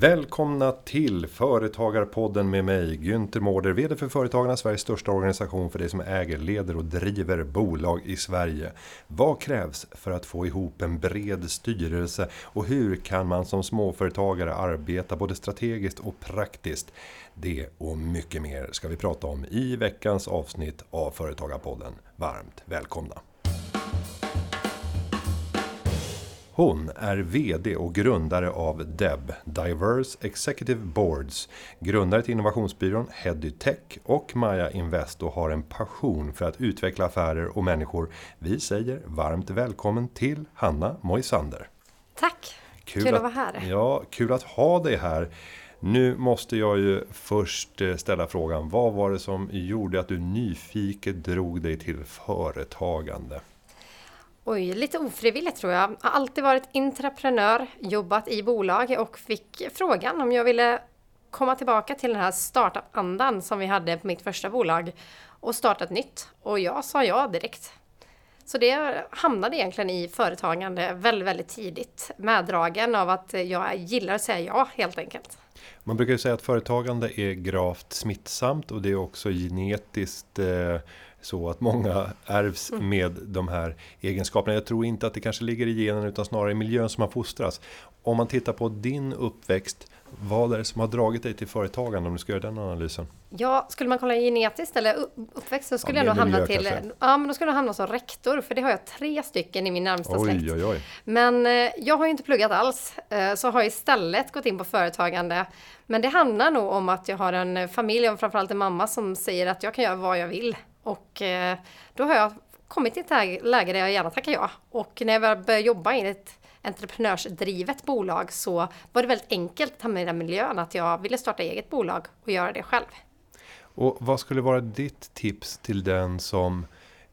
Välkomna till Företagarpodden med mig Günther Mårder, VD för Företagarna, Sveriges största organisation för dig som äger, leder och driver bolag i Sverige. Vad krävs för att få ihop en bred styrelse och hur kan man som småföretagare arbeta både strategiskt och praktiskt? Det och mycket mer ska vi prata om i veckans avsnitt av Företagarpodden. Varmt välkomna! Hon är VD och grundare av DEB, Diverse Executive Boards, grundare till innovationsbyrån Headytech och Maja Invest och har en passion för att utveckla affärer och människor. Vi säger varmt välkommen till Hanna Moisander. Tack! Kul, kul att, att vara här. Ja, kul att ha dig här. Nu måste jag ju först eh, ställa frågan, vad var det som gjorde att du nyfiket drog dig till företagande? Oj, lite ofrivilligt tror jag. Har alltid varit entreprenör, jobbat i bolag och fick frågan om jag ville komma tillbaka till den här startup-andan som vi hade på mitt första bolag och starta ett nytt. Och jag sa ja direkt. Så det hamnade egentligen i företagande väldigt, väldigt tidigt. Meddragen av att jag gillar att säga ja helt enkelt. Man brukar ju säga att företagande är gravt smittsamt och det är också genetiskt eh, så att många ärvs mm. med de här egenskaperna. Jag tror inte att det kanske ligger i genen utan snarare i miljön som man fostras. Om man tittar på din uppväxt, vad är det som har dragit dig till företagande om du ska göra den analysen? Ja, skulle man kolla genetiskt eller uppväxt så skulle ja, jag nog hamna till... Kanske. Ja, men då skulle jag hamna som rektor för det har jag tre stycken i min närmsta oj, släkt. Oj, oj. Men eh, jag har ju inte pluggat alls, eh, så har jag istället gått in på företagande. Men det handlar nog om att jag har en familj och framförallt en mamma som säger att jag kan göra vad jag vill. Och eh, då har jag kommit till ett läge där jag gärna tackar ja. Och när jag började jobba i ett entreprenörsdrivet bolag så var det väldigt enkelt att hamna i den miljön att jag ville starta eget bolag och göra det själv. Och vad skulle vara ditt tips till den som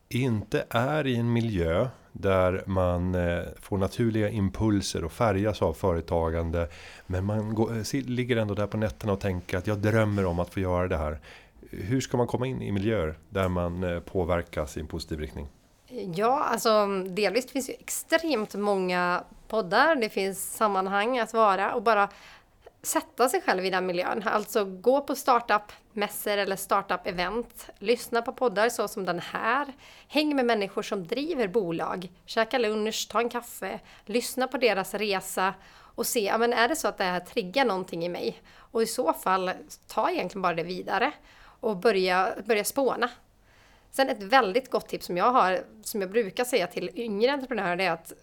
inte är i en miljö där man eh, får naturliga impulser och färgas av företagande. Men man går, eh, ligger ändå där på nätterna och tänker att jag drömmer om att få göra det här hur ska man komma in i miljöer där man eh, påverkas i en positiv riktning? Ja, alltså delvis finns ju extremt många poddar. Det finns sammanhang att vara och bara sätta sig själv i den miljön. Alltså gå på startup-mässor eller startup-event. Lyssna på poddar så som den här. Häng med människor som driver bolag. Käka lunch, ta en kaffe. Lyssna på deras resa och se, ja, men är det så att det här triggar någonting i mig? Och i så fall, ta egentligen bara det vidare och börja, börja spåna. Sen ett väldigt gott tips som jag har, som jag brukar säga till yngre entreprenörer, det är att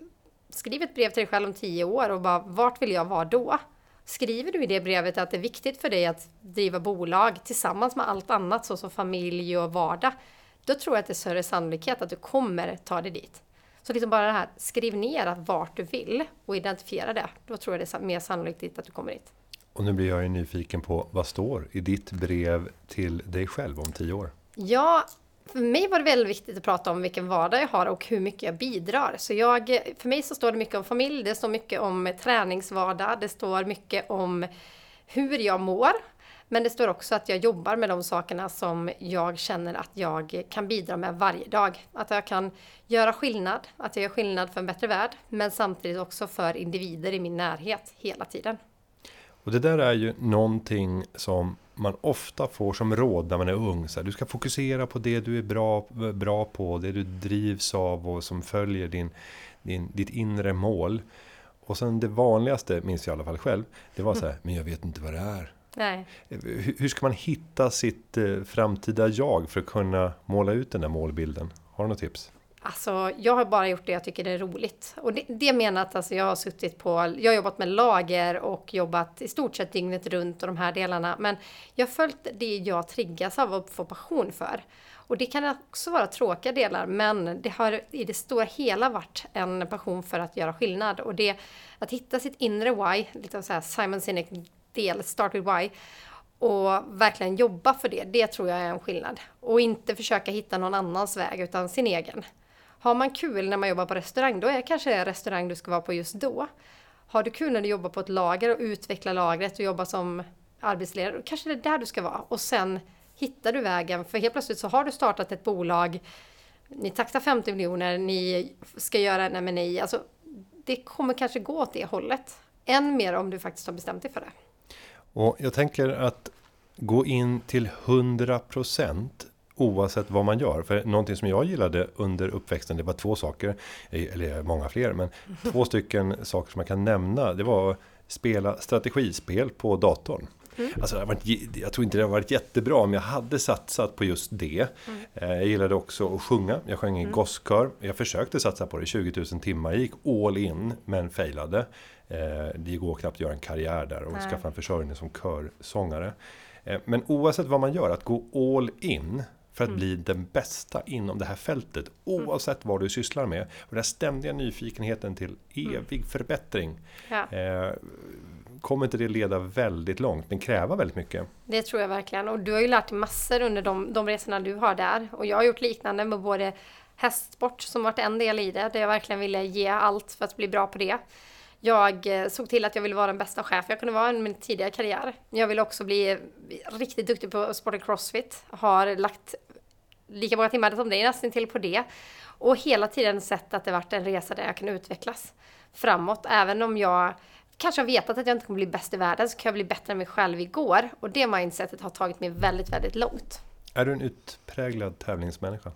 skriv ett brev till dig själv om tio år och bara vart vill jag vara då? Skriver du i det brevet att det är viktigt för dig att driva bolag tillsammans med allt annat såsom familj och vardag, då tror jag att det är större sannolikhet att du kommer ta dig dit. Så liksom bara det här, skriv ner vart du vill och identifiera det. Då tror jag det är mer sannolikt att du kommer dit. Och nu blir jag ju nyfiken på vad står i ditt brev till dig själv om tio år? Ja, för mig var det väldigt viktigt att prata om vilken vardag jag har och hur mycket jag bidrar. Så jag, för mig så står det mycket om familj, det står mycket om träningsvardag, det står mycket om hur jag mår. Men det står också att jag jobbar med de sakerna som jag känner att jag kan bidra med varje dag. Att jag kan göra skillnad, att jag gör skillnad för en bättre värld, men samtidigt också för individer i min närhet hela tiden. Och det där är ju någonting som man ofta får som råd när man är ung. Så här, du ska fokusera på det du är bra, bra på, det du drivs av och som följer din, din, ditt inre mål. Och sen det vanligaste, minns jag i alla fall själv, det var så här, men jag vet inte vad det är. Nej. Hur, hur ska man hitta sitt eh, framtida jag för att kunna måla ut den där målbilden? Har du något tips? Alltså, jag har bara gjort det jag tycker det är roligt. Och det, det menar att alltså, jag har suttit på, jag har jobbat med lager och jobbat i stort sett dygnet runt och de här delarna. Men jag har följt det jag triggas av och får passion för. Och det kan också vara tråkiga delar, men det har i det stora hela varit en passion för att göra skillnad. Och det, att hitta sitt inre why, lite så här Simon Sinek del, Start with why, och verkligen jobba för det, det tror jag är en skillnad. Och inte försöka hitta någon annans väg, utan sin egen. Har man kul när man jobbar på restaurang, då är det kanske restaurang du ska vara på just då. Har du kul när du jobbar på ett lager och utvecklar lagret och jobbar som arbetsledare, då kanske det är där du ska vara. Och sen hittar du vägen, för helt plötsligt så har du startat ett bolag, ni taktar 50 miljoner, ni ska göra en M&A, alltså det kommer kanske gå åt det hållet. Än mer om du faktiskt har bestämt dig för det. Och jag tänker att gå in till 100 procent, oavsett vad man gör. För någonting som jag gillade under uppväxten, det var två saker, eller många fler, men två stycken saker som jag kan nämna. Det var spela strategispel på datorn. Mm. Alltså, varit, jag tror inte det har varit jättebra om jag hade satsat på just det. Mm. Eh, jag gillade också att sjunga. Jag sjöng i mm. gosskör. Jag försökte satsa på det 20 000 timmar. Jag gick all in men failade. Eh, det går knappt att göra en karriär där och Nej. skaffa en försörjning som körsångare. Eh, men oavsett vad man gör, att gå all in för att mm. bli den bästa inom det här fältet oavsett vad du sysslar med. Och den här ständiga nyfikenheten till evig mm. förbättring. Ja. Eh, kommer inte det leda väldigt långt, men kräva väldigt mycket? Det tror jag verkligen. Och du har ju lärt dig massor under de, de resorna du har där. Och jag har gjort liknande med både hästsport som varit en del i det, där jag verkligen ville ge allt för att bli bra på det. Jag eh, såg till att jag ville vara den bästa chef jag kunde vara i min tidigare karriär. Jag ville också bli riktigt duktig på sporten crossfit. Har lagt lika många timmar som dig nästan till på det. Och hela tiden sett att det varit en resa där jag kan utvecklas framåt. Även om jag kanske har vetat att jag inte kommer bli bäst i världen så kan jag bli bättre än mig själv igår. Och det mindsetet har tagit mig väldigt, väldigt långt. Är du en utpräglad tävlingsmänniska?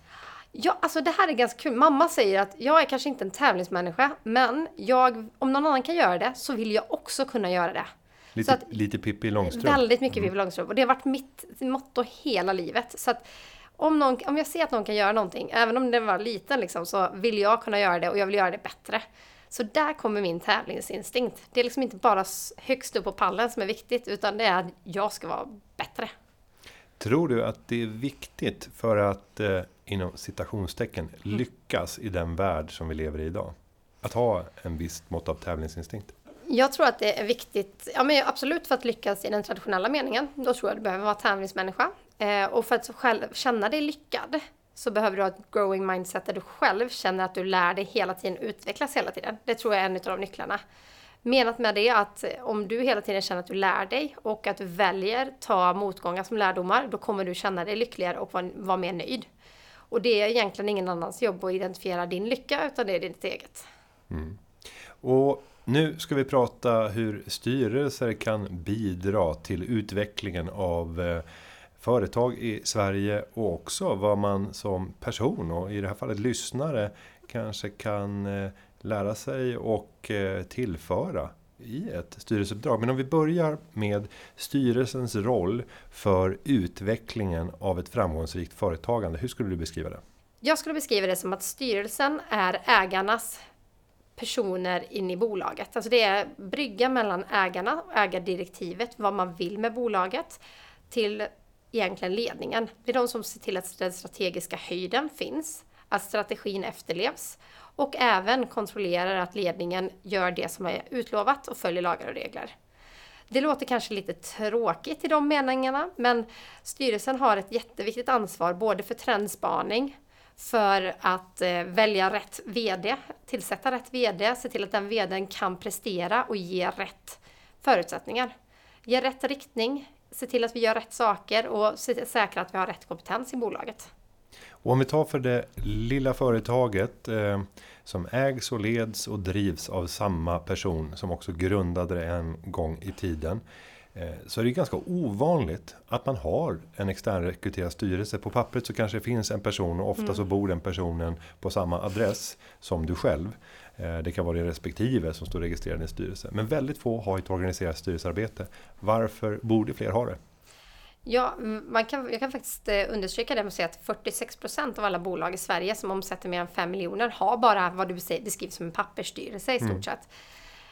Ja, alltså det här är ganska kul. Mamma säger att jag är kanske inte en tävlingsmänniska, men jag, om någon annan kan göra det så vill jag också kunna göra det. Lite, att, lite Pippi Långstrump? Väldigt mycket mm. Pippi Långstrump. Och det har varit mitt motto hela livet. Så att om, någon, om jag ser att någon kan göra någonting, även om den var liten, liksom, så vill jag kunna göra det och jag vill göra det bättre. Så där kommer min tävlingsinstinkt. Det är liksom inte bara högst upp på pallen som är viktigt, utan det är att jag ska vara bättre. Tror du att det är viktigt för att eh, inom citationstecken mm. lyckas i den värld som vi lever i idag? Att ha en viss mått av tävlingsinstinkt? Jag tror att det är viktigt, ja men absolut för att lyckas i den traditionella meningen. Då tror jag att du behöver vara tävlingsmänniska. Eh, och för att själv känna dig lyckad så behöver du ha ett growing mindset där du själv känner att du lär dig hela tiden, utvecklas hela tiden. Det tror jag är en av de nycklarna. Menat med det att om du hela tiden känner att du lär dig och att du väljer ta motgångar som lärdomar, då kommer du känna dig lyckligare och vara, vara mer nöjd. Och det är egentligen ingen annans jobb att identifiera din lycka, utan det är ditt eget. Mm. Och nu ska vi prata hur styrelser kan bidra till utvecklingen av eh, företag i Sverige och också vad man som person och i det här fallet lyssnare kanske kan eh, lära sig och eh, tillföra i ett styrelseuppdrag. Men om vi börjar med styrelsens roll för utvecklingen av ett framgångsrikt företagande. Hur skulle du beskriva det? Jag skulle beskriva det som att styrelsen är ägarnas personer in i bolaget. Alltså det är brygga mellan ägarna, ägardirektivet, vad man vill med bolaget, till egentligen ledningen. Det är de som ser till att den strategiska höjden finns, att strategin efterlevs och även kontrollerar att ledningen gör det som är utlovat och följer lagar och regler. Det låter kanske lite tråkigt i de meningarna, men styrelsen har ett jätteviktigt ansvar både för trendspaning, för att eh, välja rätt VD, tillsätta rätt VD, se till att den VDn kan prestera och ge rätt förutsättningar. Ge rätt riktning, se till att vi gör rätt saker och säkra att vi har rätt kompetens i bolaget. Och om vi tar för det lilla företaget eh, som ägs och leds och drivs av samma person som också grundade det en gång i tiden. Eh, så är det ganska ovanligt att man har en externrekryterad styrelse. På pappret så kanske det finns en person och ofta mm. så bor den personen på samma adress som du själv. Eh, det kan vara din respektive som står registrerad i en styrelse. Men väldigt få har ett organiserat styrelsearbete. Varför borde fler ha det? Ja, man kan, jag kan faktiskt eh, understryka det med att säga att 46% av alla bolag i Sverige som omsätter mer än 5 miljoner har bara vad du beskrivs som en pappersstyrelse i stort mm. sett.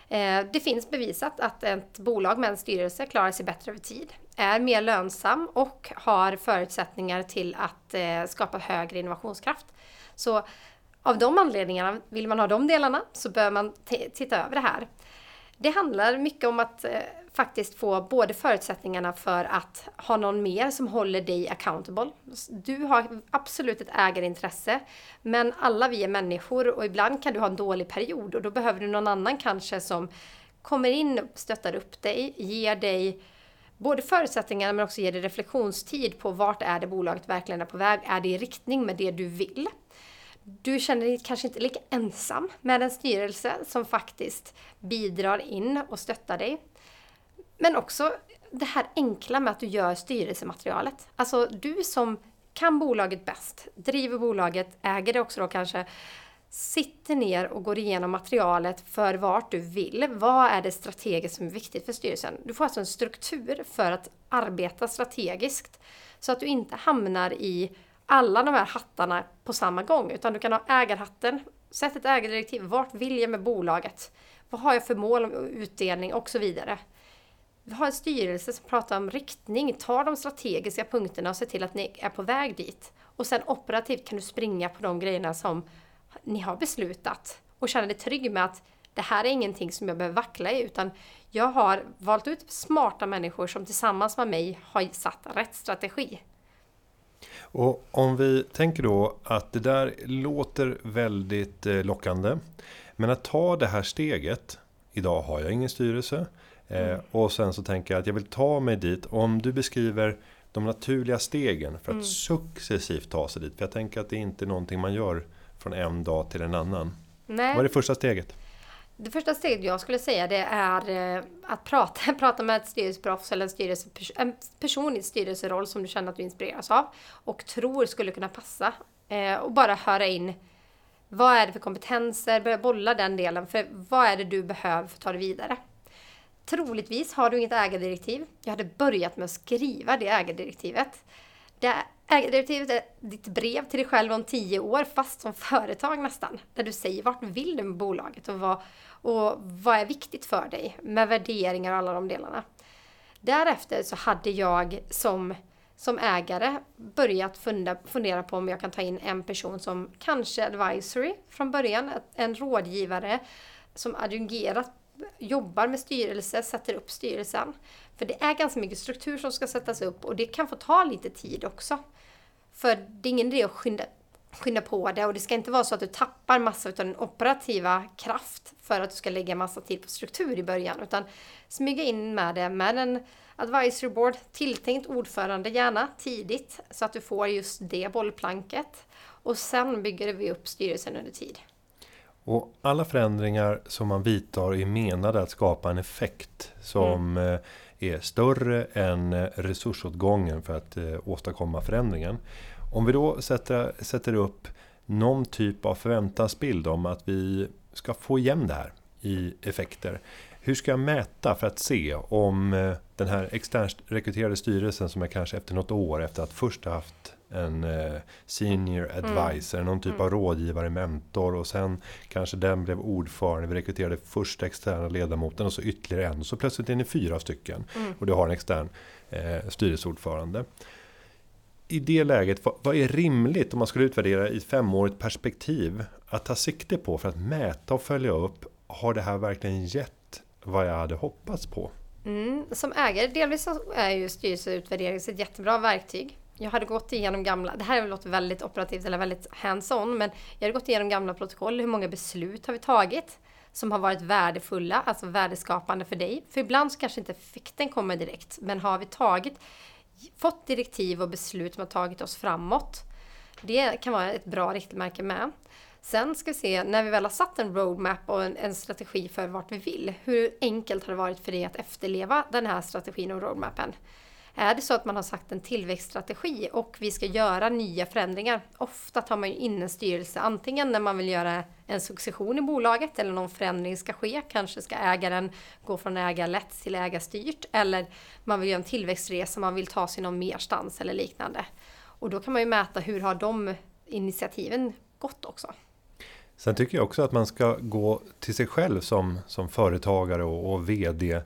Eh, det finns bevisat att ett bolag med en styrelse klarar sig bättre över tid, är mer lönsam och har förutsättningar till att skapa högre innovationskraft. Så av de anledningarna, vill man ha de delarna så bör man titta över det här. Det handlar mycket om att eh, faktiskt få både förutsättningarna för att ha någon mer som håller dig accountable. Du har absolut ett ägarintresse, men alla vi är människor och ibland kan du ha en dålig period och då behöver du någon annan kanske som kommer in, stöttar upp dig, ger dig både förutsättningarna men också ger dig reflektionstid på vart är det bolaget verkligen är på väg? Är det i riktning med det du vill? Du känner dig kanske inte lika ensam med en styrelse som faktiskt bidrar in och stöttar dig. Men också det här enkla med att du gör styrelsematerialet. Alltså du som kan bolaget bäst, driver bolaget, äger det också då kanske, sitter ner och går igenom materialet för vart du vill. Vad är det strategiskt som är viktigt för styrelsen? Du får alltså en struktur för att arbeta strategiskt så att du inte hamnar i alla de här hattarna på samma gång utan du kan ha ägarhatten, sätt ett ägardirektiv, vart vill jag med bolaget? Vad har jag för mål om utdelning och så vidare. Vi har en styrelse som pratar om riktning, tar de strategiska punkterna och ser till att ni är på väg dit. Och sen operativt kan du springa på de grejerna som ni har beslutat och känna dig trygg med att det här är ingenting som jag behöver vackla i utan jag har valt ut smarta människor som tillsammans med mig har satt rätt strategi. Och om vi tänker då att det där låter väldigt eh, lockande. Men att ta det här steget. Idag har jag ingen styrelse. Eh, mm. Och sen så tänker jag att jag vill ta mig dit. Om du beskriver de naturliga stegen för att mm. successivt ta sig dit. För jag tänker att det är inte någonting man gör från en dag till en annan. Nej. Vad är det första steget? Det första steget jag skulle säga det är eh, att prata, prata med ett styrelseproffs eller en, styrelse, en person i styrelseroll som du känner att du inspireras av och tror skulle kunna passa. Eh, och bara höra in vad är det för kompetenser, börja bolla den delen. För vad är det du behöver för att ta det vidare? Troligtvis har du inget ägardirektiv. Jag hade börjat med att skriva det ägardirektivet. Det ägardirektivet är ditt brev till dig själv om tio år, fast som företag nästan. Där du säger vart vill du med bolaget och vad, och vad är viktigt för dig med värderingar och alla de delarna. Därefter så hade jag som, som ägare börjat funda, fundera på om jag kan ta in en person som kanske advisory från början, en rådgivare som adjungerat jobbar med styrelse, sätter upp styrelsen. För det är ganska mycket struktur som ska sättas upp och det kan få ta lite tid också. För det är ingen idé att skynda, skynda på det och det ska inte vara så att du tappar massa av den operativa kraft för att du ska lägga massa tid på struktur i början. Utan smyga in med det med en advisory board, tilltänkt ordförande gärna tidigt så att du får just det bollplanket. Och sen bygger vi upp styrelsen under tid. Och alla förändringar som man vidtar är menade att skapa en effekt som mm. Eh, är större än eh, resursåtgången för att eh, åstadkomma förändringen. Om vi då sätter, sätter upp någon typ av förväntansbild om att vi ska få igen det här i effekter. Hur ska jag mäta för att se om den här externt rekryterade styrelsen som är kanske efter något år efter att först ha haft en eh, senior mm. advisor, mm. någon typ av rådgivare, mentor och sen kanske den blev ordförande. Vi rekryterade första externa ledamoten och så ytterligare en. Så plötsligt är ni fyra stycken mm. och du har en extern eh, styrelseordförande. I det läget, vad, vad är rimligt om man skulle utvärdera i femårigt perspektiv att ta sikte på för att mäta och följa upp? Har det här verkligen gett vad jag hade hoppats på? Mm, som ägare, delvis så är ju styrelseutvärdering ett jättebra verktyg jag hade gått igenom gamla, det här låter väldigt operativt eller väldigt hands-on, men jag hade gått igenom gamla protokoll. Hur många beslut har vi tagit som har varit värdefulla, alltså värdeskapande för dig? För ibland så kanske inte effekten kommer direkt, men har vi tagit, fått direktiv och beslut som har tagit oss framåt? Det kan vara ett bra riktmärke med. Sen ska vi se, när vi väl har satt en roadmap och en, en, strategi för vart vi vill, hur enkelt har det varit för dig att efterleva den här strategin och roadmappen? Är det så att man har sagt en tillväxtstrategi och vi ska göra nya förändringar, ofta tar man ju in en styrelse antingen när man vill göra en succession i bolaget eller någon förändring ska ske. Kanske ska ägaren gå från ägarlätt till ägarstyrt eller man vill göra en tillväxtresa, man vill ta sig någon merstans eller liknande. Och då kan man ju mäta hur har de initiativen gått också. Sen tycker jag också att man ska gå till sig själv som, som företagare och, och VD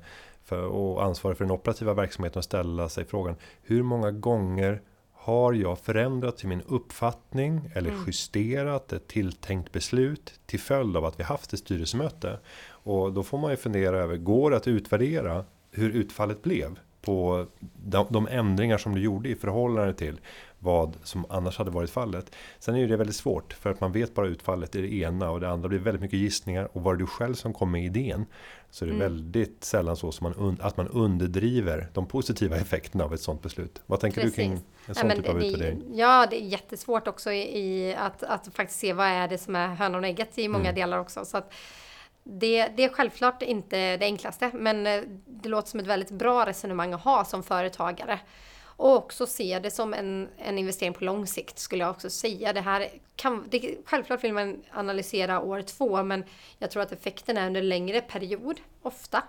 för, och ansvarig för den operativa verksamheten och ställa sig frågan hur många gånger har jag förändrat i min uppfattning eller mm. justerat ett tilltänkt beslut till följd av att vi haft ett styrelsemöte? Och då får man ju fundera över, går det att utvärdera hur utfallet blev på de, de ändringar som du gjorde i förhållande till vad som annars hade varit fallet. Sen är ju det väldigt svårt för att man vet bara utfallet i det ena och det andra blir väldigt mycket gissningar och var det du själv som kom med idén så är det mm. väldigt sällan så som man, att man underdriver de positiva effekterna av ett sådant beslut. Vad tänker Precis. du kring en sån ja, typ av det, utvärdering? Ja, det är jättesvårt också i, i att, att faktiskt se vad är det som är hönan och ägget i många mm. delar också. Så att, Det, det, är självklart inte det enklaste, men eh, det låter som ett väldigt bra resonemang att ha som företagare. Och också se det som en, en investering på lång sikt skulle jag också säga. Det här kan, det, självklart vill man analysera år två, men jag tror att effekten är under en längre period, ofta.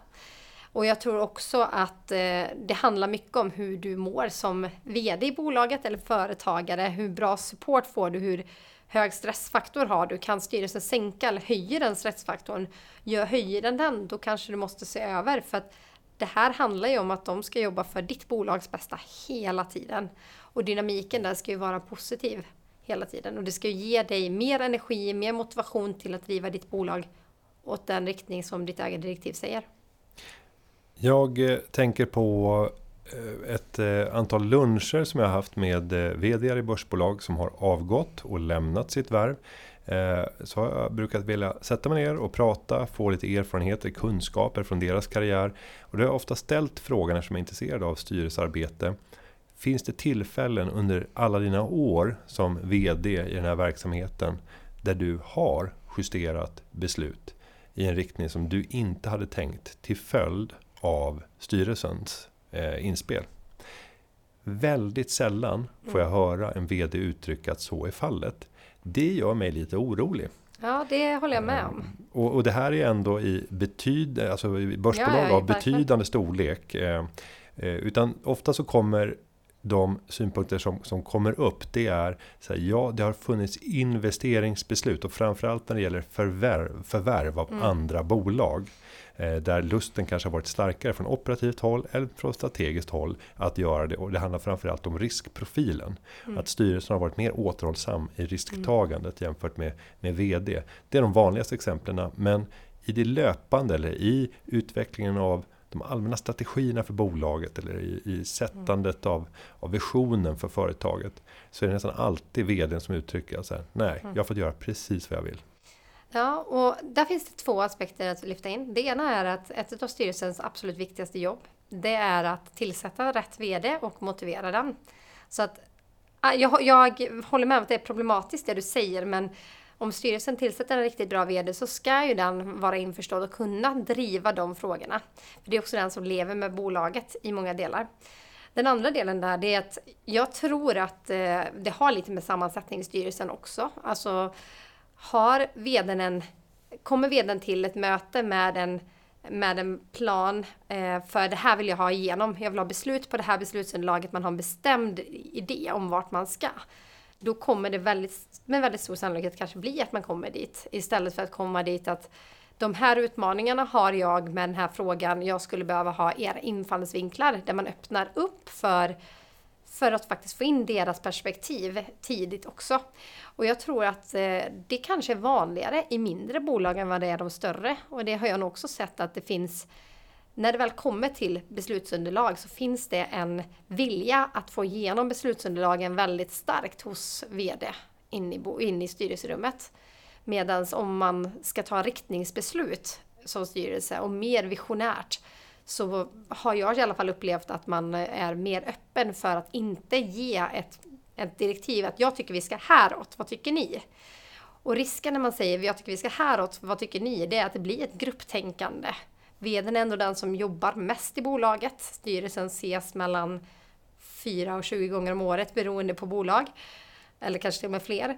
Och jag tror också att eh, det handlar mycket om hur du mår som VD i bolaget eller företagare. Hur bra support får du? Hur hög stressfaktor har du? Kan styrelsen sänka eller höja den stressfaktorn? Gör, höjer den den, då kanske du måste se över. För att det här handlar ju om att de ska jobba för ditt bolags bästa hela tiden. Och dynamiken där ska ju vara positiv hela tiden. Och det ska ju ge dig mer energi, mer motivation till att driva ditt bolag åt den riktning som ditt ägardirektiv säger. Jag eh, tänker på eh, ett eh, antal luncher som jag har haft med vd i börsbolag som har avgått och lämnat sitt värv. Så har jag brukat vilja sätta mig ner och prata, få lite erfarenheter, kunskaper från deras karriär. Och det har jag ofta ställt frågan eftersom jag är intresserad av styrelsearbete. Finns det tillfällen under alla dina år som VD i den här verksamheten där du har justerat beslut i en riktning som du inte hade tänkt till följd av styrelsens eh, inspel. Väldigt sällan får jag höra en VD uttrycka att så är fallet. Det gör mig lite orolig. Ja, det håller jag med om. Eh, och, och det här är ändå i betyd, alltså börsbolag ja, ja, av betydande storlek. Eh, eh, utan ofta så kommer de synpunkter som, som kommer upp det är så här, ja det har funnits investeringsbeslut och framförallt när det gäller förvärv, förvärv av mm. andra bolag. Eh, där lusten kanske har varit starkare från operativt håll eller från strategiskt håll att göra det. Och det handlar framförallt om riskprofilen. Mm. Att styrelsen har varit mer återhållsam i risktagandet mm. jämfört med, med VD. Det är de vanligaste exemplen. Men i det löpande eller i utvecklingen av de allmänna strategierna för bolaget eller i, i sättandet av, av visionen för företaget. Så är det nästan alltid vdn som uttrycker så här, nej, mm. jag fått göra precis vad jag vill. Ja, och där finns det två aspekter att lyfta in. Det ena är att ett av styrelsens absolut viktigaste jobb, det är att tillsätta rätt VD och motivera den. Så att jag, jag håller med om att det är problematiskt det du säger, men om styrelsen tillsätter en riktigt bra VD så ska ju den vara införstådd och kunna driva de frågorna. För det är också den som lever med bolaget i många delar. Den andra delen där, det är att jag tror att eh, det har lite med sammansättning i styrelsen också. Alltså, har vdn en, kommer vdn till ett möte med en, med en plan eh, för det här vill jag ha igenom. Jag vill ha beslut på det här beslutsunderlaget. Man har en bestämd idé om vart man ska. Då kommer det väldigt, med väldigt stor sannolikhet kanske bli att man kommer dit. Istället för att komma dit att de här utmaningarna har jag med den här frågan. Jag skulle behöva ha era infallsvinklar där man öppnar upp för för att faktiskt få in deras perspektiv tidigt också. Och jag tror att eh, det kanske är vanligare i mindre bolag än vad det är de större. Och det har jag nog också sett att det finns när det väl kommer till beslutsunderlag så finns det en vilja att få igenom beslutsunderlagen väldigt starkt hos VD in i, in i styrelserummet. Medan om man ska ta riktningsbeslut som styrelse och mer visionärt så har jag i alla fall upplevt att man är mer öppen för att inte ge ett, ett direktiv att jag tycker vi ska häråt, vad tycker ni? Och risken när man säger jag tycker vi ska häråt, vad tycker ni? Det är att det blir ett grupptänkande. Vdn är ändå den som jobbar mest i bolaget. Styrelsen ses mellan 4 och 20 gånger om året beroende på bolag. Eller kanske till och med fler.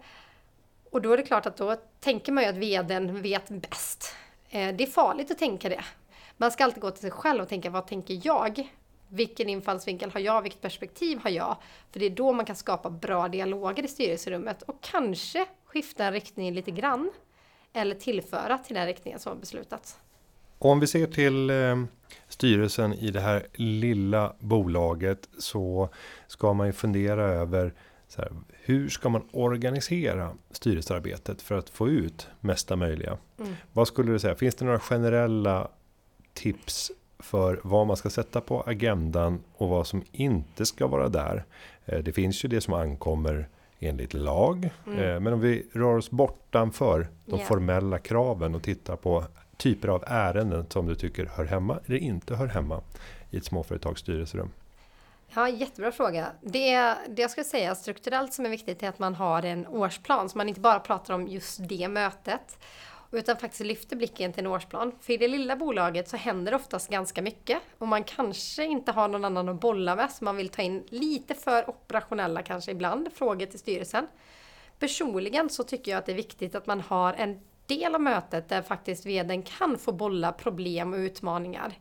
Och då är det klart att då tänker man ju att vdn vet bäst. Eh, det är farligt att tänka det. Man ska alltid gå till sig själv och tänka, vad tänker jag? Vilken infallsvinkel har jag? Vilket perspektiv har jag? För det är då man kan skapa bra dialoger i styrelserummet och kanske skifta en riktning lite grann. Eller tillföra till den riktningen som har beslutats. Om vi ser till eh, styrelsen i det här lilla bolaget så ska man ju fundera över här, hur ska man organisera styrelsearbetet för att få ut mesta möjliga? Mm. Vad skulle du säga? Finns det några generella tips för vad man ska sätta på agendan och vad som inte ska vara där. Eh, det finns ju det som ankommer enligt lag. Mm. Eh, men om vi rör oss bortanför de yeah. formella kraven och tittar på typer av ärenden som du tycker hör hemma eller inte hör hemma i ett småföretags styrelserum. Ja, jättebra fråga. Det, det jag skulle säga strukturellt som är viktigt är att man har en årsplan så man inte bara pratar om just det mötet. utan faktiskt lyfter blicken till en årsplan. För i det lilla bolaget så händer det oftast ganska mycket och man kanske inte har någon annan att bolla med så man vill ta in lite för operationella kanske ibland frågor till styrelsen. Personligen så tycker jag att det är viktigt att man har en del av mötet där faktiskt vdn kan få bolla problem och utmaningar.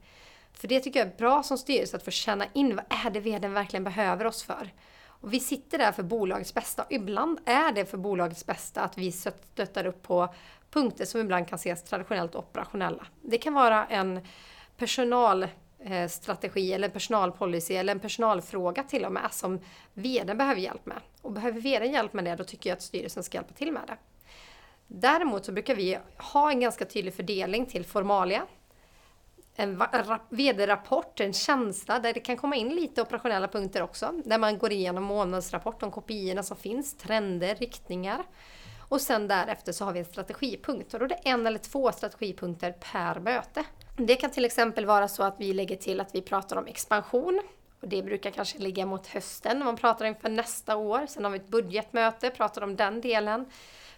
För det tycker jag är bra som styrelse att få känna in vad är det vdn verkligen behöver oss för. Och vi sitter där för bolagets bästa. Och ibland är det för bolagets bästa att vi stöttar upp på punkter som ibland kan ses traditionellt operationella. Det kan vara en personalstrategi eh, eller personalpolicy eller en personalfråga till och med som vd behöver hjälp med. Och behöver vd hjälp med det, då tycker jag att styrelsen ska hjälpa till med det. Däremot så brukar vi ha en ganska tydlig fördelning till formalia, en vd-rapport, en känsla där det kan komma in lite operationella punkter också. Där man går igenom månadsrapport om kopiorna som finns, trender, riktningar. Och sen därefter så har vi en strategipunkt och då är det en eller två strategipunkter per möte. Det kan till exempel vara så att vi lägger till att vi pratar om expansion. Och det brukar kanske ligga mot hösten, man pratar inför nästa år. Sen har vi ett budgetmöte, pratar om den delen.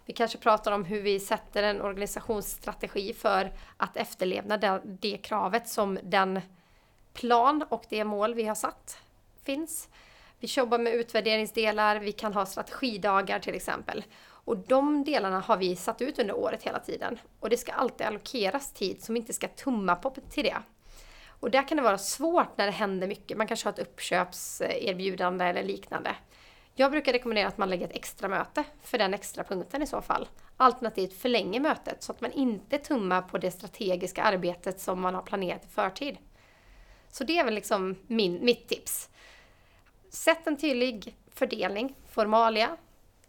Vi kanske pratar om hur vi sätter en organisationsstrategi för att efterlevna det, det kravet som den plan och det mål vi har satt finns. Vi jobbar med utvärderingsdelar, vi kan ha strategidagar till exempel. Och de delarna har vi satt ut under året hela tiden. Och det ska alltid allokeras tid som inte ska tumma på till det. Och där kan det vara svårt när det händer mycket. Man kanske har ett uppköpserbjudande eller liknande. Jag brukar rekommendera att man lägger ett extra möte för den extra punkten i så fall. Alternativt förlänger mötet så att man inte tummar på det strategiska arbetet som man har planerat i förtid. Så det är väl liksom min, mitt tips. Sätt en tydlig fördelning, formalia,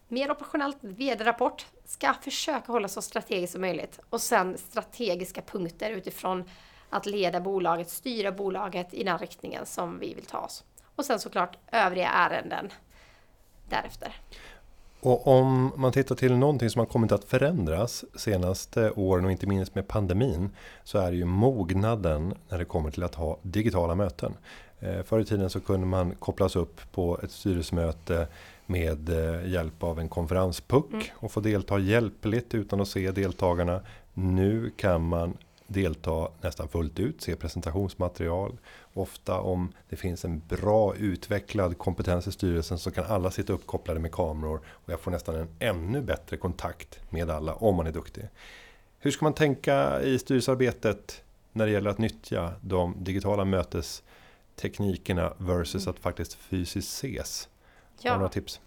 mer operationellt vd-rapport, ska försöka hålla så strategiskt som möjligt och sen strategiska punkter utifrån att leda bolaget, styra bolaget i den riktningen som vi vill ta oss. Och sen såklart övriga ärenden därefter. Och om man tittar till någonting som har kommit att förändras senaste åren och inte minst med pandemin så är det ju mognaden när det kommer till att ha digitala möten. Eh, förr i tiden så kunde man kopplas upp på ett styrelsemöte med eh, hjälp av en konferenspuck mm. och få delta hjälpligt utan att se deltagarna. Nu kan man delta nästan fullt ut, se presentationsmaterial. Ofta om det finns en bra utvecklad kompetens i styrelsen så kan alla sitta uppkopplade med kameror och jag får nästan en ännu bättre kontakt med alla om man är duktig. Hur ska man tänka i styrelsearbetet när det gäller att nyttja de digitala mötesteknikerna versus att faktiskt fysiskt ses? Ja. Har du några tips?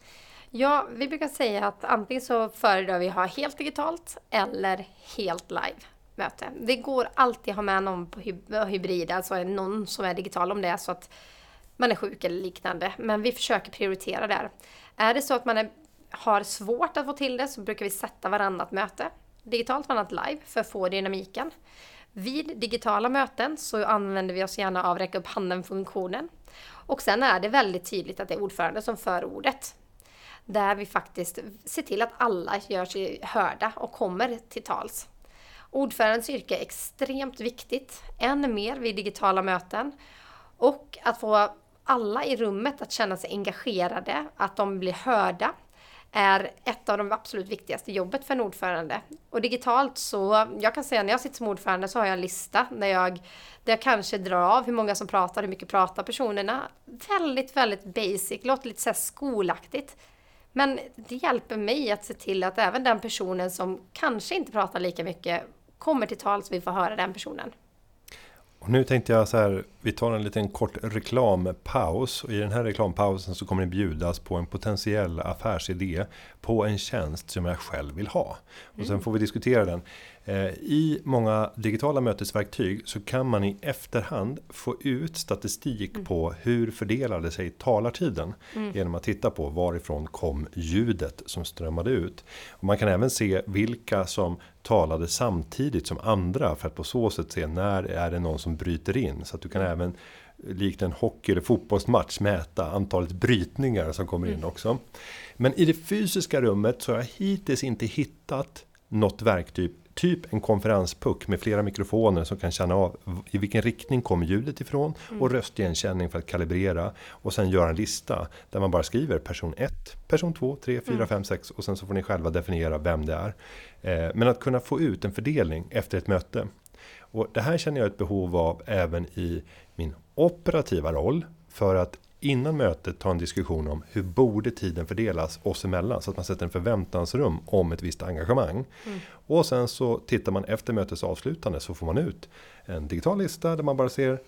Ja, vi brukar säga att antingen så föredrar vi ha helt digitalt eller helt live möte. Det går alltid att ha med någon på hybrid, alltså någon som är digital om det är så att man är sjuk eller liknande. Men vi försöker prioritera där. Är det så att man är, har svårt att få till det så brukar vi sätta varannat möte digitalt, varannat live för att få dynamiken. Vid digitala möten så använder vi oss gärna av räcka upp handen-funktionen. Och sen är det väldigt tydligt att det är ordförande som för ordet. Där vi faktiskt ser till att alla gör sig hörda och kommer till tals. Ordförandens yrke är extremt viktigt, än mer vid digitala möten. Och att få alla i rummet att känna sig engagerade, att de blir hörda, är ett av de absolut viktigaste jobbet för en ordförande. Och digitalt så, jag kan säga när jag sitter som ordförande så har jag en lista där jag, där jag kanske drar av hur många som pratar, hur mycket pratar personerna. Väldigt, väldigt basic, låter lite så skolaktigt. Men det hjälper mig att se till att även den personen som kanske inte pratar lika mycket kommer till tal så vi får höra den personen. Och nu tänkte jag så här, vi tar en liten kort reklampaus och i den här reklampausen så kommer det bjudas på en potentiell affärsidé på en tjänst som jag själv vill ha. Och sen mm. får vi diskutera den. Eh, I många digitala mötesverktyg så kan man i efterhand få ut statistik mm. på hur fördelade sig talartiden mm. genom att titta på varifrån kom ljudet som strömmade ut. Och man kan även se vilka som talade samtidigt som andra för att på så sätt se när är det någon som bryter in så att du kan mm. även likt en hockey eller fotbollsmatch mäta antalet brytningar som kommer in mm. också. Men i det fysiska rummet så har jag hittills inte hittat något verktyg typ en konferenspuck med flera mikrofoner som kan känna av i vilken riktning kommer ljudet ifrån mm. och röstigenkänning för att kalibrera och sen göra en lista där man bara skriver person 1, person 2, 3, 4, 5, 6 och sen så får ni själva definiera vem det är. Eh, men att kunna få ut en fördelning efter ett möte. Och det här känner jag ett behov av även i min operativa roll för att innan mötet ta en diskussion om hur borde tiden fördelas oss emellan så att man sätter en förväntansrum om ett visst engagemang. Mm. Och sen så tittar man efter mötets avslutande så får man ut en digital lista där man bara ser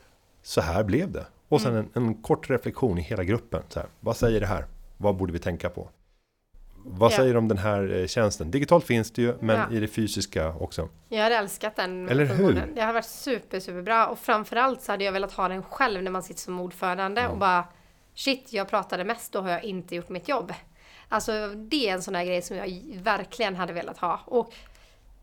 så här blev det. Och sen mm. en, en, kort reflektion i hela gruppen. Så här, vad säger det här? Vad borde vi tänka på? Vad ja. säger du om den här eh, tjänsten? Digitalt finns det ju, men ja. i det fysiska också. Jag hade älskat den. Eller hur? Det har varit super, super bra. Och framförallt så hade jag velat ha den själv när man sitter som ordförande mm. och bara shit, jag pratade mest, då har jag inte gjort mitt jobb. Alltså det är en sån här grej som jag verkligen hade velat ha. Och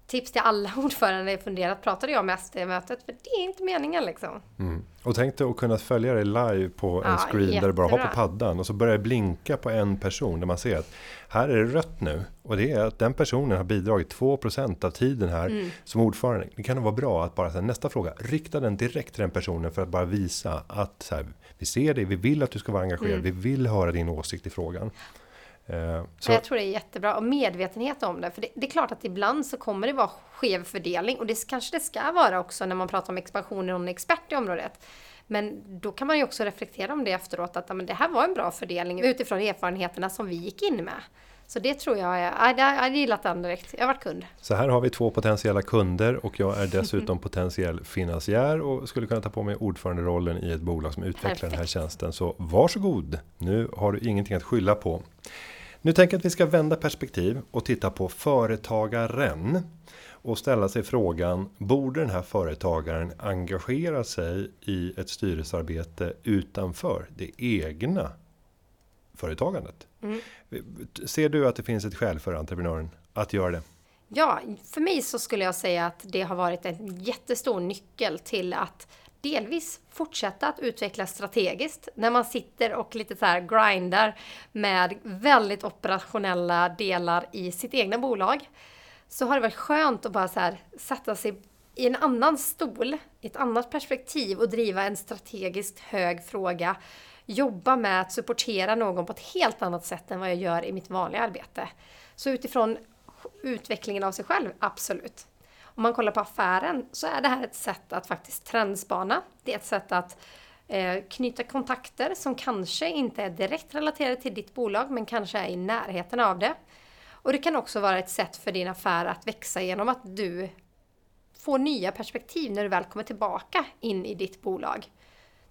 tips till alla ordförande är funderat, pratade jag mest i mötet? För det är inte meningen liksom. Mm. Och tänk dig att kunna följa det live på en ja, screen jättebra. där du bara har på paddan och så börjar det blinka på en person där man ser att här är det rött nu. Och det är att den personen har bidragit 2% av tiden här mm. som ordförande. Det kan vara bra att bara säga nästa fråga, rikta den direkt till den personen för att bara visa att så här, vi ser dig, vi vill att du ska vara engagerad, mm. vi vill höra din åsikt i frågan. Eh, så. Jag tror det är jättebra och medvetenhet om det. För det, det, är klart att ibland så kommer det vara skev fördelning och det kanske det ska vara också när man pratar om expansion och någon expert i området. Men då kan man ju också reflektera om det efteråt att men det här var en bra fördelning utifrån erfarenheterna som vi gick in med. Så det tror jag är, jag hade gillat den direkt. Jag har varit kund. Så här har vi två potentiella kunder och jag är dessutom potentiell finansiär och skulle kunna ta på mig ordföranderollen i ett bolag som utvecklar Perfekt. den här tjänsten. Så varsågod! Nu har du ingenting att skylla på. Nu tänker jag att vi ska vända perspektiv och titta på företagaren och ställa sig frågan borde den här företagaren engagera sig i ett styrelsearbete utanför det egna företagandet? Mm. Ser du att det finns ett skäl för entreprenören att göra det? Ja, för mig så skulle jag säga att det har varit en jättestor nyckel till att delvis fortsätta att utveckla strategiskt när man sitter och lite så här grindar med väldigt operationella delar i sitt egna bolag. Så har det varit skönt att bara så här sätta sig i en annan stol, i ett annat perspektiv och driva en strategiskt hög fråga. Jobba med att supportera någon på ett helt annat sätt än vad jag gör i mitt vanliga arbete. Så utifrån utvecklingen av sig själv, absolut om man kollar på affären så är det här ett sätt att faktiskt trendspana. Det är ett sätt att eh, knyta kontakter som kanske inte är direkt relaterade till ditt bolag men kanske är i närheten av det. Och det kan också vara ett sätt för din affär att växa genom att du får nya perspektiv när du väl kommer tillbaka in i ditt bolag.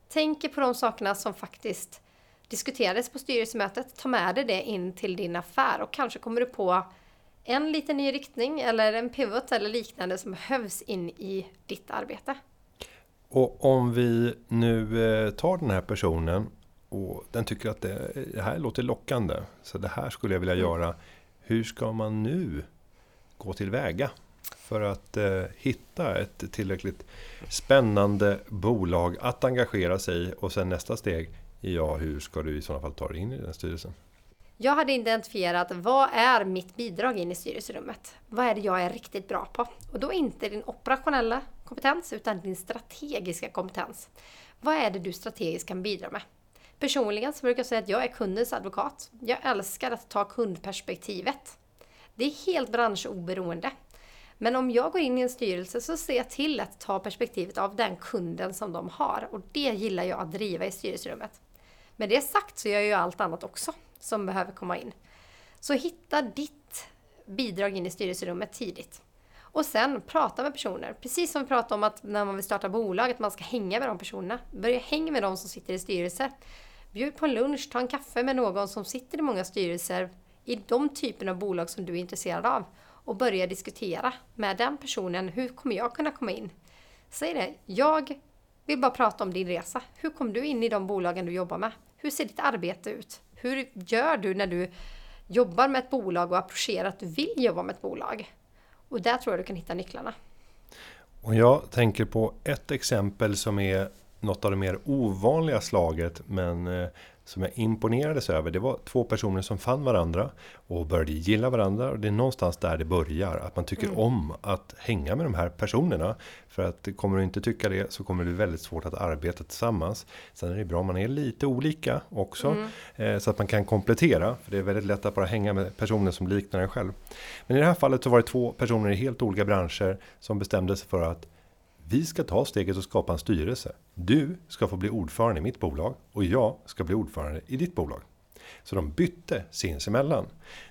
Tänk på de sakerna som faktiskt diskuterades på styrelsemötet. Ta med dig det in till din affär och kanske kommer du på en liten ny riktning eller en pivot eller liknande som behövs in i ditt arbete. Och om vi nu eh, tar den här personen och den tycker att det, det här låter lockande. Så det här skulle jag vilja mm. göra. Hur ska man nu gå tillväga? För att eh, hitta ett tillräckligt spännande bolag att engagera sig i och sen nästa steg. Ja, hur ska du i sådana fall ta dig in i den styrelsen? Jag hade identifierat vad är mitt bidrag in i styrelserummet? Vad är det jag är riktigt bra på? Och då inte din operationella kompetens utan din strategiska kompetens. Vad är det du strategiskt kan bidra med? Personligen så brukar jag säga att jag är kundens advokat. Jag älskar att ta kundperspektivet. Det är helt branschoberoende. Men om jag går in i en styrelse så ser jag till att ta perspektivet av den kunden som de har och det gillar jag att driva i styrelserummet. Med det sagt så gör jag ju allt annat också som behöver komma in. Så hitta ditt bidrag in i styrelserummet tidigt. Och sen prata med personer. Precis som vi pratade om att när man vill starta bolag, att man ska hänga med de personerna. Börja hänga med de som sitter i styrelser. Bjud på en lunch, ta en kaffe med någon som sitter i många styrelser i de typerna av bolag som du är intresserad av. Och börja diskutera med den personen. Hur kommer jag kunna komma in? Säg det. Jag vill bara prata om din resa. Hur kom du in i de bolagen du jobbar med? Hur ser ditt arbete ut? Hur gör du när du jobbar med ett bolag och approcherar att du vill jobba med ett bolag? Och där tror jag du kan hitta nycklarna. Och jag tänker på ett exempel som är något av det mer ovanliga slaget men eh, som jag imponerades över, det var två personer som fann varandra och började gilla varandra. Och det är någonstans där det börjar, att man tycker mm. om att hänga med de här personerna. För att kommer du inte tycka det så kommer det bli väldigt svårt att arbeta tillsammans. Sen är det bra om man är lite olika också, mm. eh, så att man kan komplettera. För det är väldigt lätt att bara hänga med personer som liknar en själv. Men i det här fallet så var det två personer i helt olika branscher som bestämde sig för att vi ska ta steget och skapa en styrelse. Du ska få bli ordförande i mitt bolag och jag ska bli ordförande i ditt bolag. Så de bytte sinsemellan.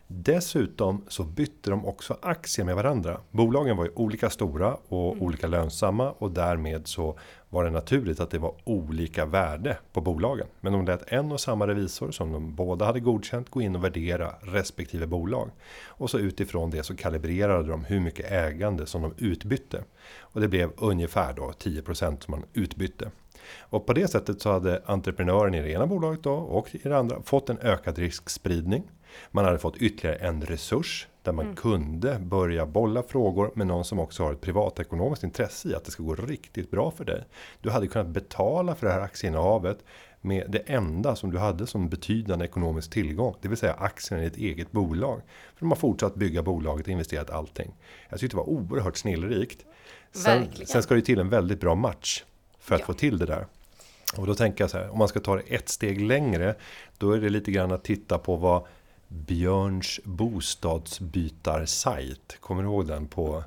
Dessutom så bytte de också aktier med varandra. Bolagen var ju olika stora och mm. olika lönsamma och därmed så var det naturligt att det var olika värde på bolagen. Men de lät en och samma revisor som de båda hade godkänt gå in och värdera respektive bolag. Och så utifrån det så kalibrerade de hur mycket ägande som de utbytte. Och det blev ungefär då 10% som man utbytte. Och på det sättet så hade entreprenören i det ena bolaget då och i det andra fått en ökad riskspridning. Man hade fått ytterligare en resurs där man mm. kunde börja bolla frågor med någon som också har ett privatekonomiskt intresse i att det ska gå riktigt bra för dig. Du hade kunnat betala för det här aktieinnehavet med det enda som du hade som betydande ekonomisk tillgång, det vill säga aktierna i ditt eget bolag. För de har fortsatt bygga bolaget och investerat allting. Jag tyckte det var oerhört snillrikt. Sen, sen ska det till en väldigt bra match för att ja. få till det där. Och då tänker jag så här, om man ska ta det ett steg längre, då är det lite grann att titta på vad Björns bostadsbytarsajt, kommer du ihåg den på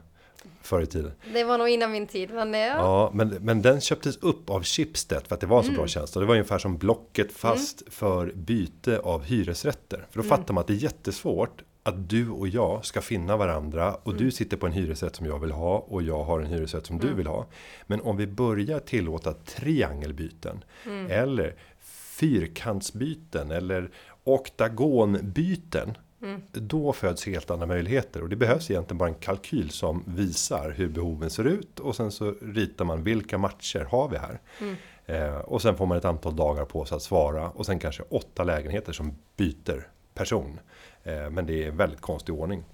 förr i tiden? Det var nog innan min tid. Men, ja. ja men, men den köptes upp av Schibsted för att det var en så mm. bra tjänst. Och det var ungefär som Blocket fast mm. för byte av hyresrätter. För då mm. fattar man att det är jättesvårt att du och jag ska finna varandra och mm. du sitter på en hyresrätt som jag vill ha och jag har en hyresrätt som mm. du vill ha. Men om vi börjar tillåta triangelbyten mm. eller fyrkantsbyten eller oktagonbyten. Mm. Då föds helt andra möjligheter och det behövs egentligen bara en kalkyl som visar hur behoven ser ut och sen så ritar man vilka matcher har vi här. Mm. Eh, och sen får man ett antal dagar på sig att svara och sen kanske åtta lägenheter som byter person. Eh, men det är en väldigt konstig ordning.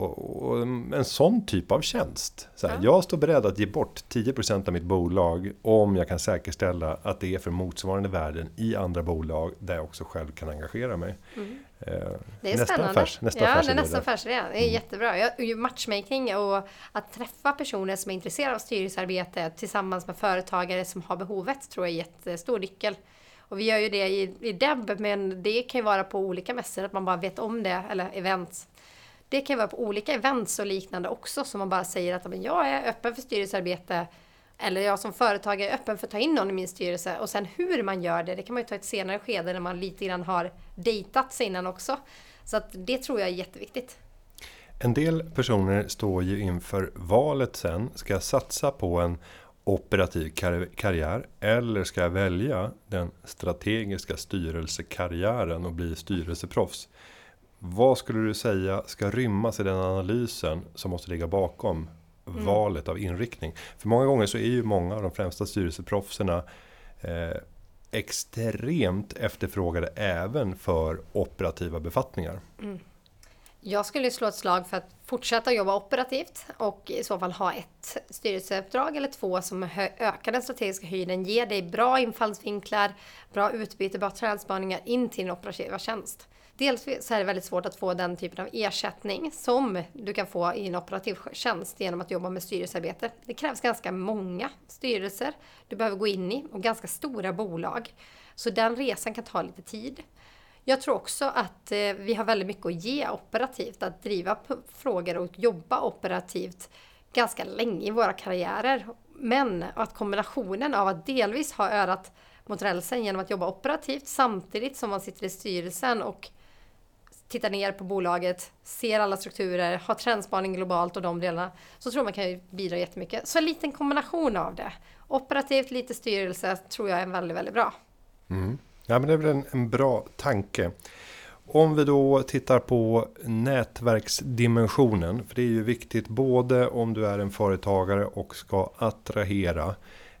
Och, en sån typ av tjänst. Så här, ja. Jag står beredd att ge bort 10% av mitt bolag om jag kan säkerställa att det är för motsvarande värden i andra bolag där jag också själv kan engagera mig. Mm. Eh, det är nästa spännande. Affärs, nästa ja, det är nästa affärsidé. Det är mm. jättebra. Jag, matchmaking och att träffa personer som är intresserade av styrelsearbete tillsammans med företagare som har behovet tror jag är jättestor nyckel. Och vi gör ju det i, i Deb, men det kan ju vara på olika mässor, att man bara vet om det, eller events. Det kan ju vara på olika events och liknande också, som man bara säger att men jag är öppen för styrelsearbete. Eller jag som företagare är öppen för att ta in någon i min styrelse. Och sen hur man gör det, det kan man ju ta ett senare skede när man lite grann har dejtat sig innan också. Så att det tror jag är jätteviktigt. En del personer står ju inför valet sen. Ska jag satsa på en operativ karriär eller ska jag välja den strategiska styrelsekarriären och bli styrelseproffs? Vad skulle du säga ska rymmas i den analysen som måste ligga bakom mm. valet av inriktning? För många gånger så är ju många av de främsta styrelseproffserna eh, extremt efterfrågade även för operativa befattningar. Mm. Jag skulle slå ett slag för att fortsätta jobba operativt och i så fall ha ett styrelseuppdrag eller två som ökar den strategiska höjden, ger dig bra infallsvinklar, bra utbyte, bra trädspaningar in till din operativa tjänst. Dels så är det väldigt svårt att få den typen av ersättning som du kan få i en operativ tjänst genom att jobba med styrelsearbete. Det krävs ganska många styrelser du behöver gå in i och ganska stora bolag. Så den resan kan ta lite tid. Jag tror också att eh, vi har väldigt mycket att ge operativt, att driva frågor och jobba operativt ganska länge i våra karriärer. Men att kombinationen av att delvis ha örat mot rälsen genom att jobba operativt samtidigt som man sitter i styrelsen och tittar ner på bolaget, ser alla strukturer, har trendspaning globalt och de delarna, så tror man kan bidra jättemycket. Så en liten kombination av det. Operativt, lite styrelse, tror jag är väldigt, väldigt bra. Mm. Ja, men det är väl en, en bra tanke. Om vi då tittar på nätverksdimensionen, för det är ju viktigt både om du är en företagare och ska attrahera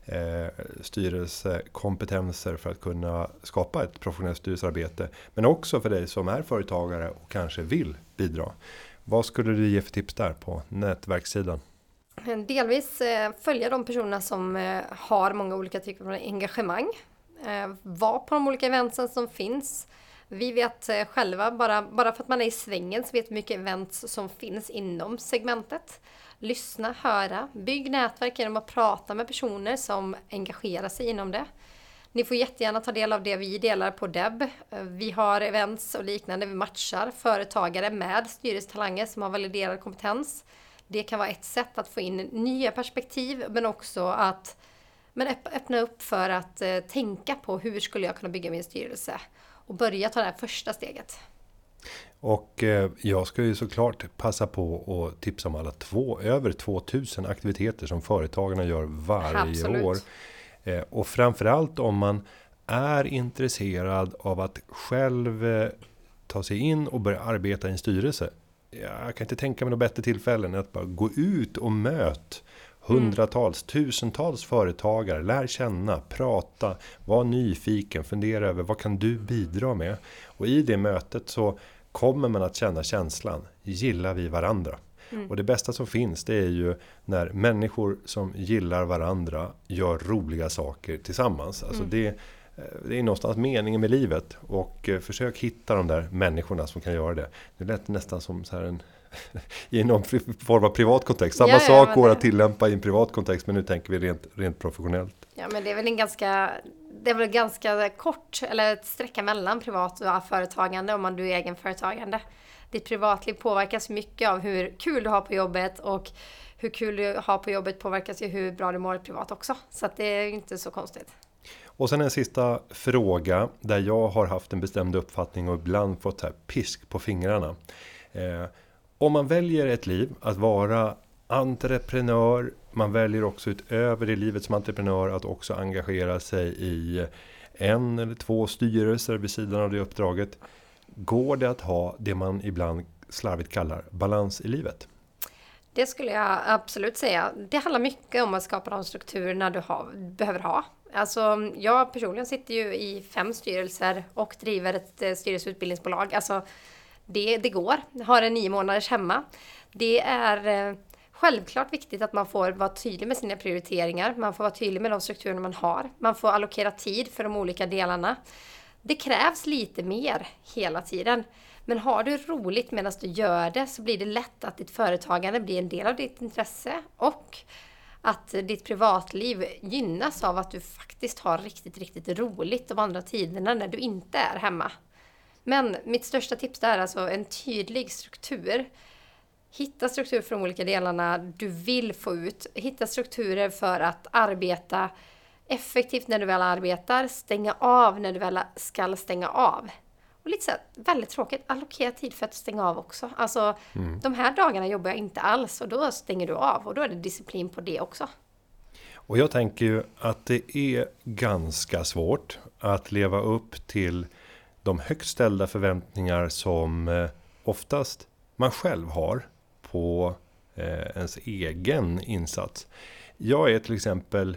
eh, styrelsekompetenser för att kunna skapa ett professionellt styrelsearbete. Men också för dig som är företagare och kanske vill bidra. Vad skulle du ge för tips där på nätverkssidan? Delvis eh, följa de personerna som eh, har många olika typer av engagemang Eh, Var på de olika eventsen som finns. Vi vet eh, själva, bara, bara för att man är i svängen, så vet vi mycket events som finns inom segmentet. Lyssna, höra, bygg nätverk genom att prata med personer som engagerar sig inom det. Ni får jättegärna ta del av det vi delar på Deb. Eh, vi har events och liknande. Vi matchar företagare med styrelsetalanger som har validerad kompetens. Det kan vara ett sätt att få in nya perspektiv men också att men öppna upp för att eh, tänka på hur skulle jag kunna bygga min styrelse och börja ta det här första steget. Och eh, jag ska ju såklart passa på att tipsa om alla två över 2000 aktiviteter som företagarna gör varje Absolut. år. Eh, och framförallt om man är intresserad av att själv eh, ta sig in och börja arbeta i en styrelse. Jag kan inte tänka mig något bättre tillfälle än att bara gå ut och möt hundratals, tusentals företagare. Lär känna, prata, var nyfiken, fundera över vad kan du bidra med? Och i det mötet så kommer man att känna känslan, gillar vi varandra? Mm. Och det bästa som finns det är ju när människor som gillar varandra gör roliga saker tillsammans. Alltså mm. det, eh, det är någonstans meningen med livet och eh, försök hitta de där människorna som kan göra det. Det lät nästan som så här en i någon form av privat kontext. Samma ja, sak går det... att tillämpa i en privat kontext men nu tänker vi rent, rent professionellt. Ja men det är väl en ganska det är väl ganska kort eller ett sträcka mellan privat och företagande om man du är egenföretagande ditt privatliv påverkas mycket av hur kul du har på jobbet och hur kul du har på jobbet påverkas ju hur bra du mår privat också. Så att det är inte så konstigt. Och sen en sista fråga där jag har haft en bestämd uppfattning och ibland fått här pisk på fingrarna. Eh, om man väljer ett liv att vara entreprenör, man väljer också utöver det livet som entreprenör att också engagera sig i en eller två styrelser vid sidan av det uppdraget. Går det att ha det man ibland slarvigt kallar balans i livet? Det skulle jag absolut säga. Det handlar mycket om att skapa de strukturerna du har, behöver ha. Alltså, jag personligen sitter ju i fem styrelser och driver ett eh, styrelseutbildningsbolag. Alltså, det, det går. Jag har en nio månaders hemma. Det är eh, självklart viktigt att man får vara tydlig med sina prioriteringar. Man får vara tydlig med de strukturer man har. Man får allokera tid för de olika delarna. Det krävs lite mer hela tiden. Men har du roligt medan du gör det så blir det lätt att ditt företagande blir en del av ditt intresse och att ditt privatliv gynnas av att du faktiskt har riktigt, riktigt roligt de andra tiderna när du inte är hemma. Men mitt största tips är alltså en tydlig struktur. Hitta struktur för de olika delarna du vill få ut. Hitta strukturer för att arbeta effektivt när du väl arbetar, stänga av när du väl ska stänga av. Och lite så här, väldigt tråkigt, allokera tid för att stänga av också. Alltså, mm. de här dagarna jobbar jag inte alls och då stänger du av och då är det disciplin på det också. Och jag tänker ju att det är ganska svårt att leva upp till de högt ställda förväntningar som eh, oftast man själv har på eh, ens egen insats. Jag är till exempel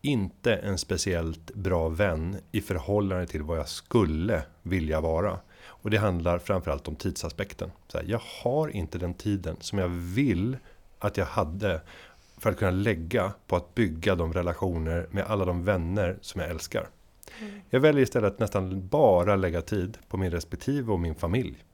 inte en speciellt bra vän i förhållande till vad jag skulle vilja vara. Och det handlar framförallt om tidsaspekten. Så här, jag har inte den tiden som jag vill att jag hade för att kunna lägga på att bygga de relationer med alla de vänner som jag älskar. Jag väljer istället att nästan bara lägga tid på min respektive och min familj.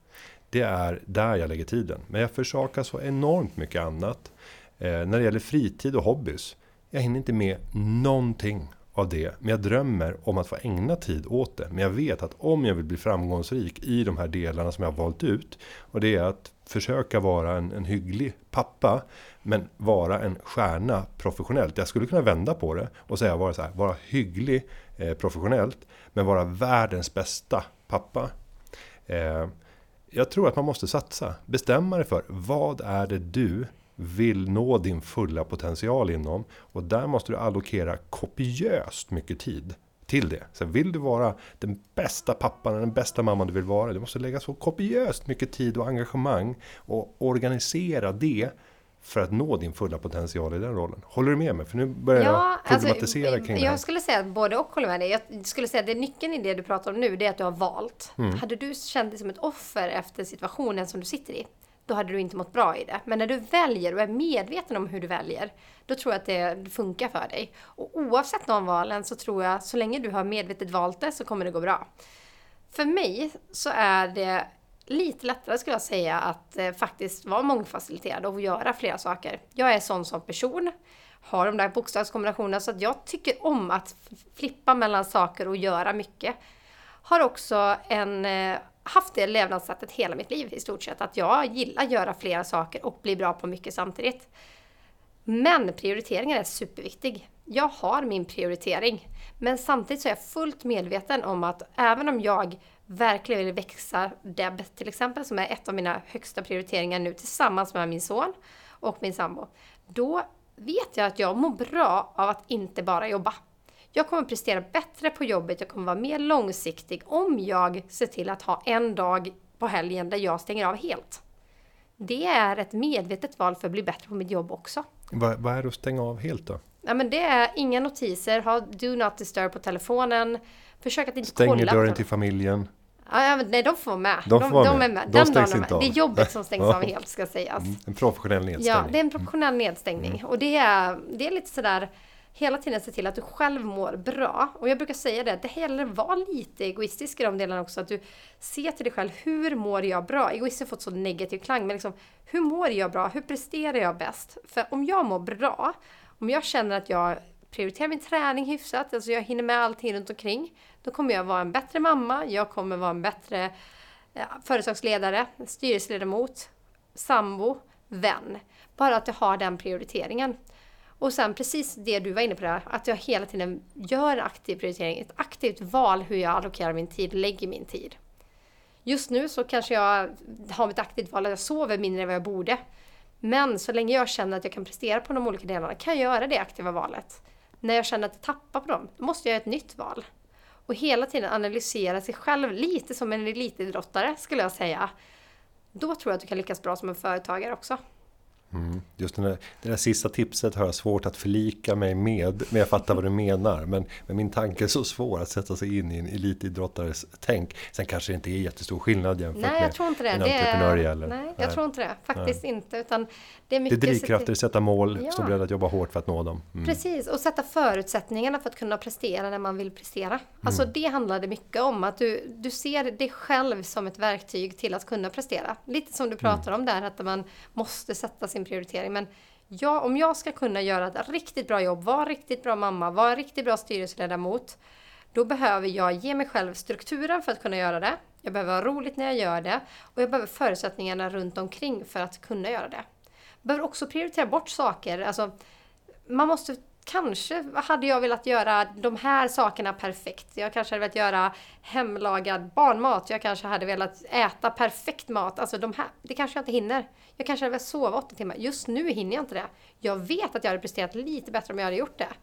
Det är där jag lägger tiden. Men jag försakar så enormt mycket annat. Eh, när det gäller fritid och hobbys jag hinner inte med någonting av det. Men jag drömmer om att få ägna tid åt det. Men jag vet att om jag vill bli framgångsrik i de här delarna som jag har valt ut. Och det är att försöka vara en, en hygglig pappa. Men vara en stjärna professionellt. Jag skulle kunna vända på det och säga vara så här. Vara hygglig eh, professionellt. Men vara världens bästa pappa. Eh, jag tror att man måste satsa. Bestämma dig för vad är det du vill nå din fulla potential inom. Och där måste du allokera kopiöst mycket tid till det. Så vill du vara den bästa pappan, den bästa mamman du vill vara. Du måste lägga så kopiöst mycket tid och engagemang och organisera det för att nå din fulla potential i den rollen. Håller du med mig? För nu börjar ja, jag problematisera alltså, kring det här. Jag skulle säga att både och håller med dig. Jag skulle säga att det nyckeln i det du pratar om nu, det är att du har valt. Mm. Hade du känt dig som ett offer efter situationen som du sitter i, då hade du inte mått bra i det. Men när du väljer och är medveten om hur du väljer, då tror jag att det funkar för dig. Och oavsett de valen så tror jag, så länge du har medvetet valt det så kommer det gå bra. För mig så är det lite lättare skulle jag säga att eh, faktiskt vara mångfacetterad och göra flera saker. Jag är sån som person, har de där bokstavskombinationerna så att jag tycker om att flippa mellan saker och göra mycket. Har också en, eh, haft det levnadssättet hela mitt liv i stort sett, att jag gillar att göra flera saker och bli bra på mycket samtidigt. Men prioriteringen är superviktig. Jag har min prioritering. Men samtidigt så är jag fullt medveten om att även om jag verkligen vill växa Deb till exempel, som är ett av mina högsta prioriteringar nu tillsammans med min son och min sambo. Då vet jag att jag mår bra av att inte bara jobba. Jag kommer prestera bättre på jobbet, jag kommer vara mer långsiktig om jag ser till att ha en dag på helgen där jag stänger av helt. Det är ett medvetet val för att bli bättre på mitt jobb också. Vad, vad är det att stänga av helt då? Ja, men det är inga notiser, ha do not disturb på telefonen. Försök att inte Stänger kolla. dörren till familjen? Ja, nej, de får vara med. De får vara de med. är med. De Den dagen inte är. Det är jobbet som stängs av helt, ska sägas. Mm, En professionell nedstängning. Ja, det är en professionell nedstängning. Och det är, det är lite sådär hela tiden se till att du själv mår bra. Och jag brukar säga det, det gäller att vara lite egoistisk i de delarna också. Att du ser till dig själv, hur mår jag bra? Egoist har fått så negativ klang, men liksom, hur mår jag bra? Hur presterar jag bäst? För om jag mår bra, om jag känner att jag prioriterar min träning hyfsat, alltså jag hinner med allting runt omkring, då kommer jag vara en bättre mamma, jag kommer vara en bättre eh, företagsledare, styrelseledamot, sambo, vän. Bara att jag har den prioriteringen. Och sen precis det du var inne på där, att jag hela tiden gör en aktiv prioritering, ett aktivt val hur jag allokerar min tid, lägger min tid. Just nu så kanske jag har ett aktivt val att jag sover mindre än vad jag borde. Men så länge jag känner att jag kan prestera på de olika delarna kan jag göra det aktiva valet. När jag känner att jag tappar på dem, då måste jag göra ett nytt val. Och hela tiden analysera sig själv lite som en elitidrottare skulle jag säga. Då tror jag att du kan lyckas bra som en företagare också. Mm. Just det där, det där sista tipset har jag svårt att förlika mig med, men jag fattar vad du menar. Men, men min tanke är så svår att sätta sig in i en elitidrottares tänk. Sen kanske det inte är jättestor skillnad jämfört Nej, med jag tror inte det. en det entreprenör är, gäller. nej, jag tror inte det. Faktiskt inte. Utan det är Det är mycket drivkrafter, sätta mål, Ja. stå beredd att jobba hårt för att nå dem. Mm. Precis, och sätta förutsättningarna för att kunna prestera när man vill prestera. Alltså det handlar det mycket om, att du, du ser dig själv som ett verktyg till att kunna prestera. Lite som du pratar om där, att man måste sätta sin prioritering. Men jag, om jag ska kunna göra ett riktigt bra jobb, vara riktigt bra mamma, vara riktigt bra styrelseledamot, då behöver jag ge mig själv strukturen för att kunna göra det. Jag behöver ha roligt när jag gör det och jag behöver förutsättningarna runt omkring för att kunna göra det. Jag behöver också prioritera bort saker. Alltså, man måste kanske hade jag velat göra de här sakerna perfekt. Jag kanske hade velat göra hemlagad barnmat. Jag kanske hade velat äta perfekt mat. Alltså de här, det kanske jag inte hinner. Jag kanske hade velat sova åtta timmar. Just nu hinner jag inte det. Jag vet att jag hade presterat lite bättre om jag hade gjort det.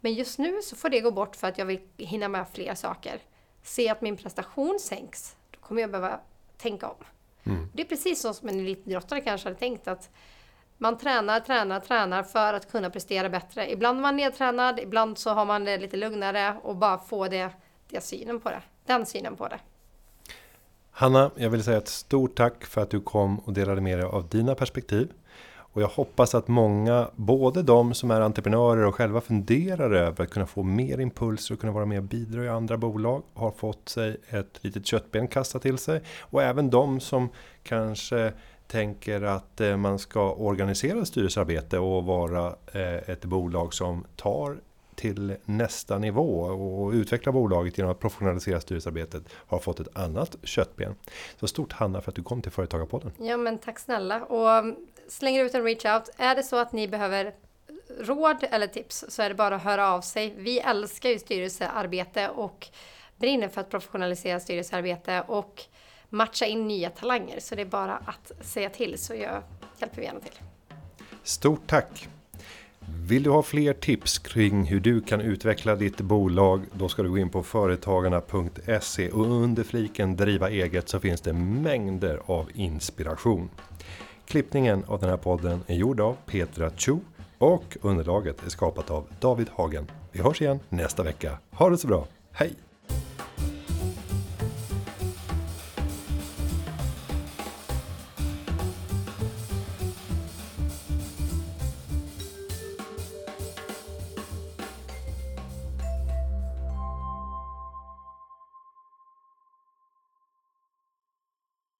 Men just nu så får det gå bort för att jag vill hinna med fler saker. Se att min prestation sänks, då kommer jag behöva tänka om. Det är precis så som en elitidrottare kanske hade tänkt att man tränar, tränar, tränar för att kunna prestera bättre. Ibland är man nedtränad, ibland så har man det lite lugnare och bara få det, det synen på det. Den synen på det. Hanna, jag vill säga ett stort tack för att du kom och delade med dig av dina perspektiv. Och jag hoppas att många, både de som är entreprenörer och själva funderar över att kunna få mer impulser och kunna vara med och bidra i andra bolag, har fått sig ett litet köttben kastat till sig. Och även de som kanske tänker att eh, man ska organisera styrelsearbete och vara eh, ett bolag som tar till nästa nivå och utveckla bolaget genom att professionalisera styrelsearbetet har fått ett annat köttben. Så stort Hanna för att du kom till Företagarpodden. Ja men tack snälla och mm, slänger ut en reach out. Är det så att ni behöver råd eller tips så är det bara att höra av sig. Vi älskar ju styrelsearbete och brinner för att professionalisera styrelsearbete och matcha in nya talanger. Så det är bara att säga till så jag hjälper vi gärna till. Stort tack! Vill du ha fler tips kring hur du kan utveckla ditt bolag? Då ska du gå in på företagarna.se och under fliken driva eget så finns det mängder av inspiration. Klippningen av den här podden är gjord av Petra Chu och underlaget är skapat av David Hagen. Vi hörs igen nästa vecka. Ha det så bra. Hej!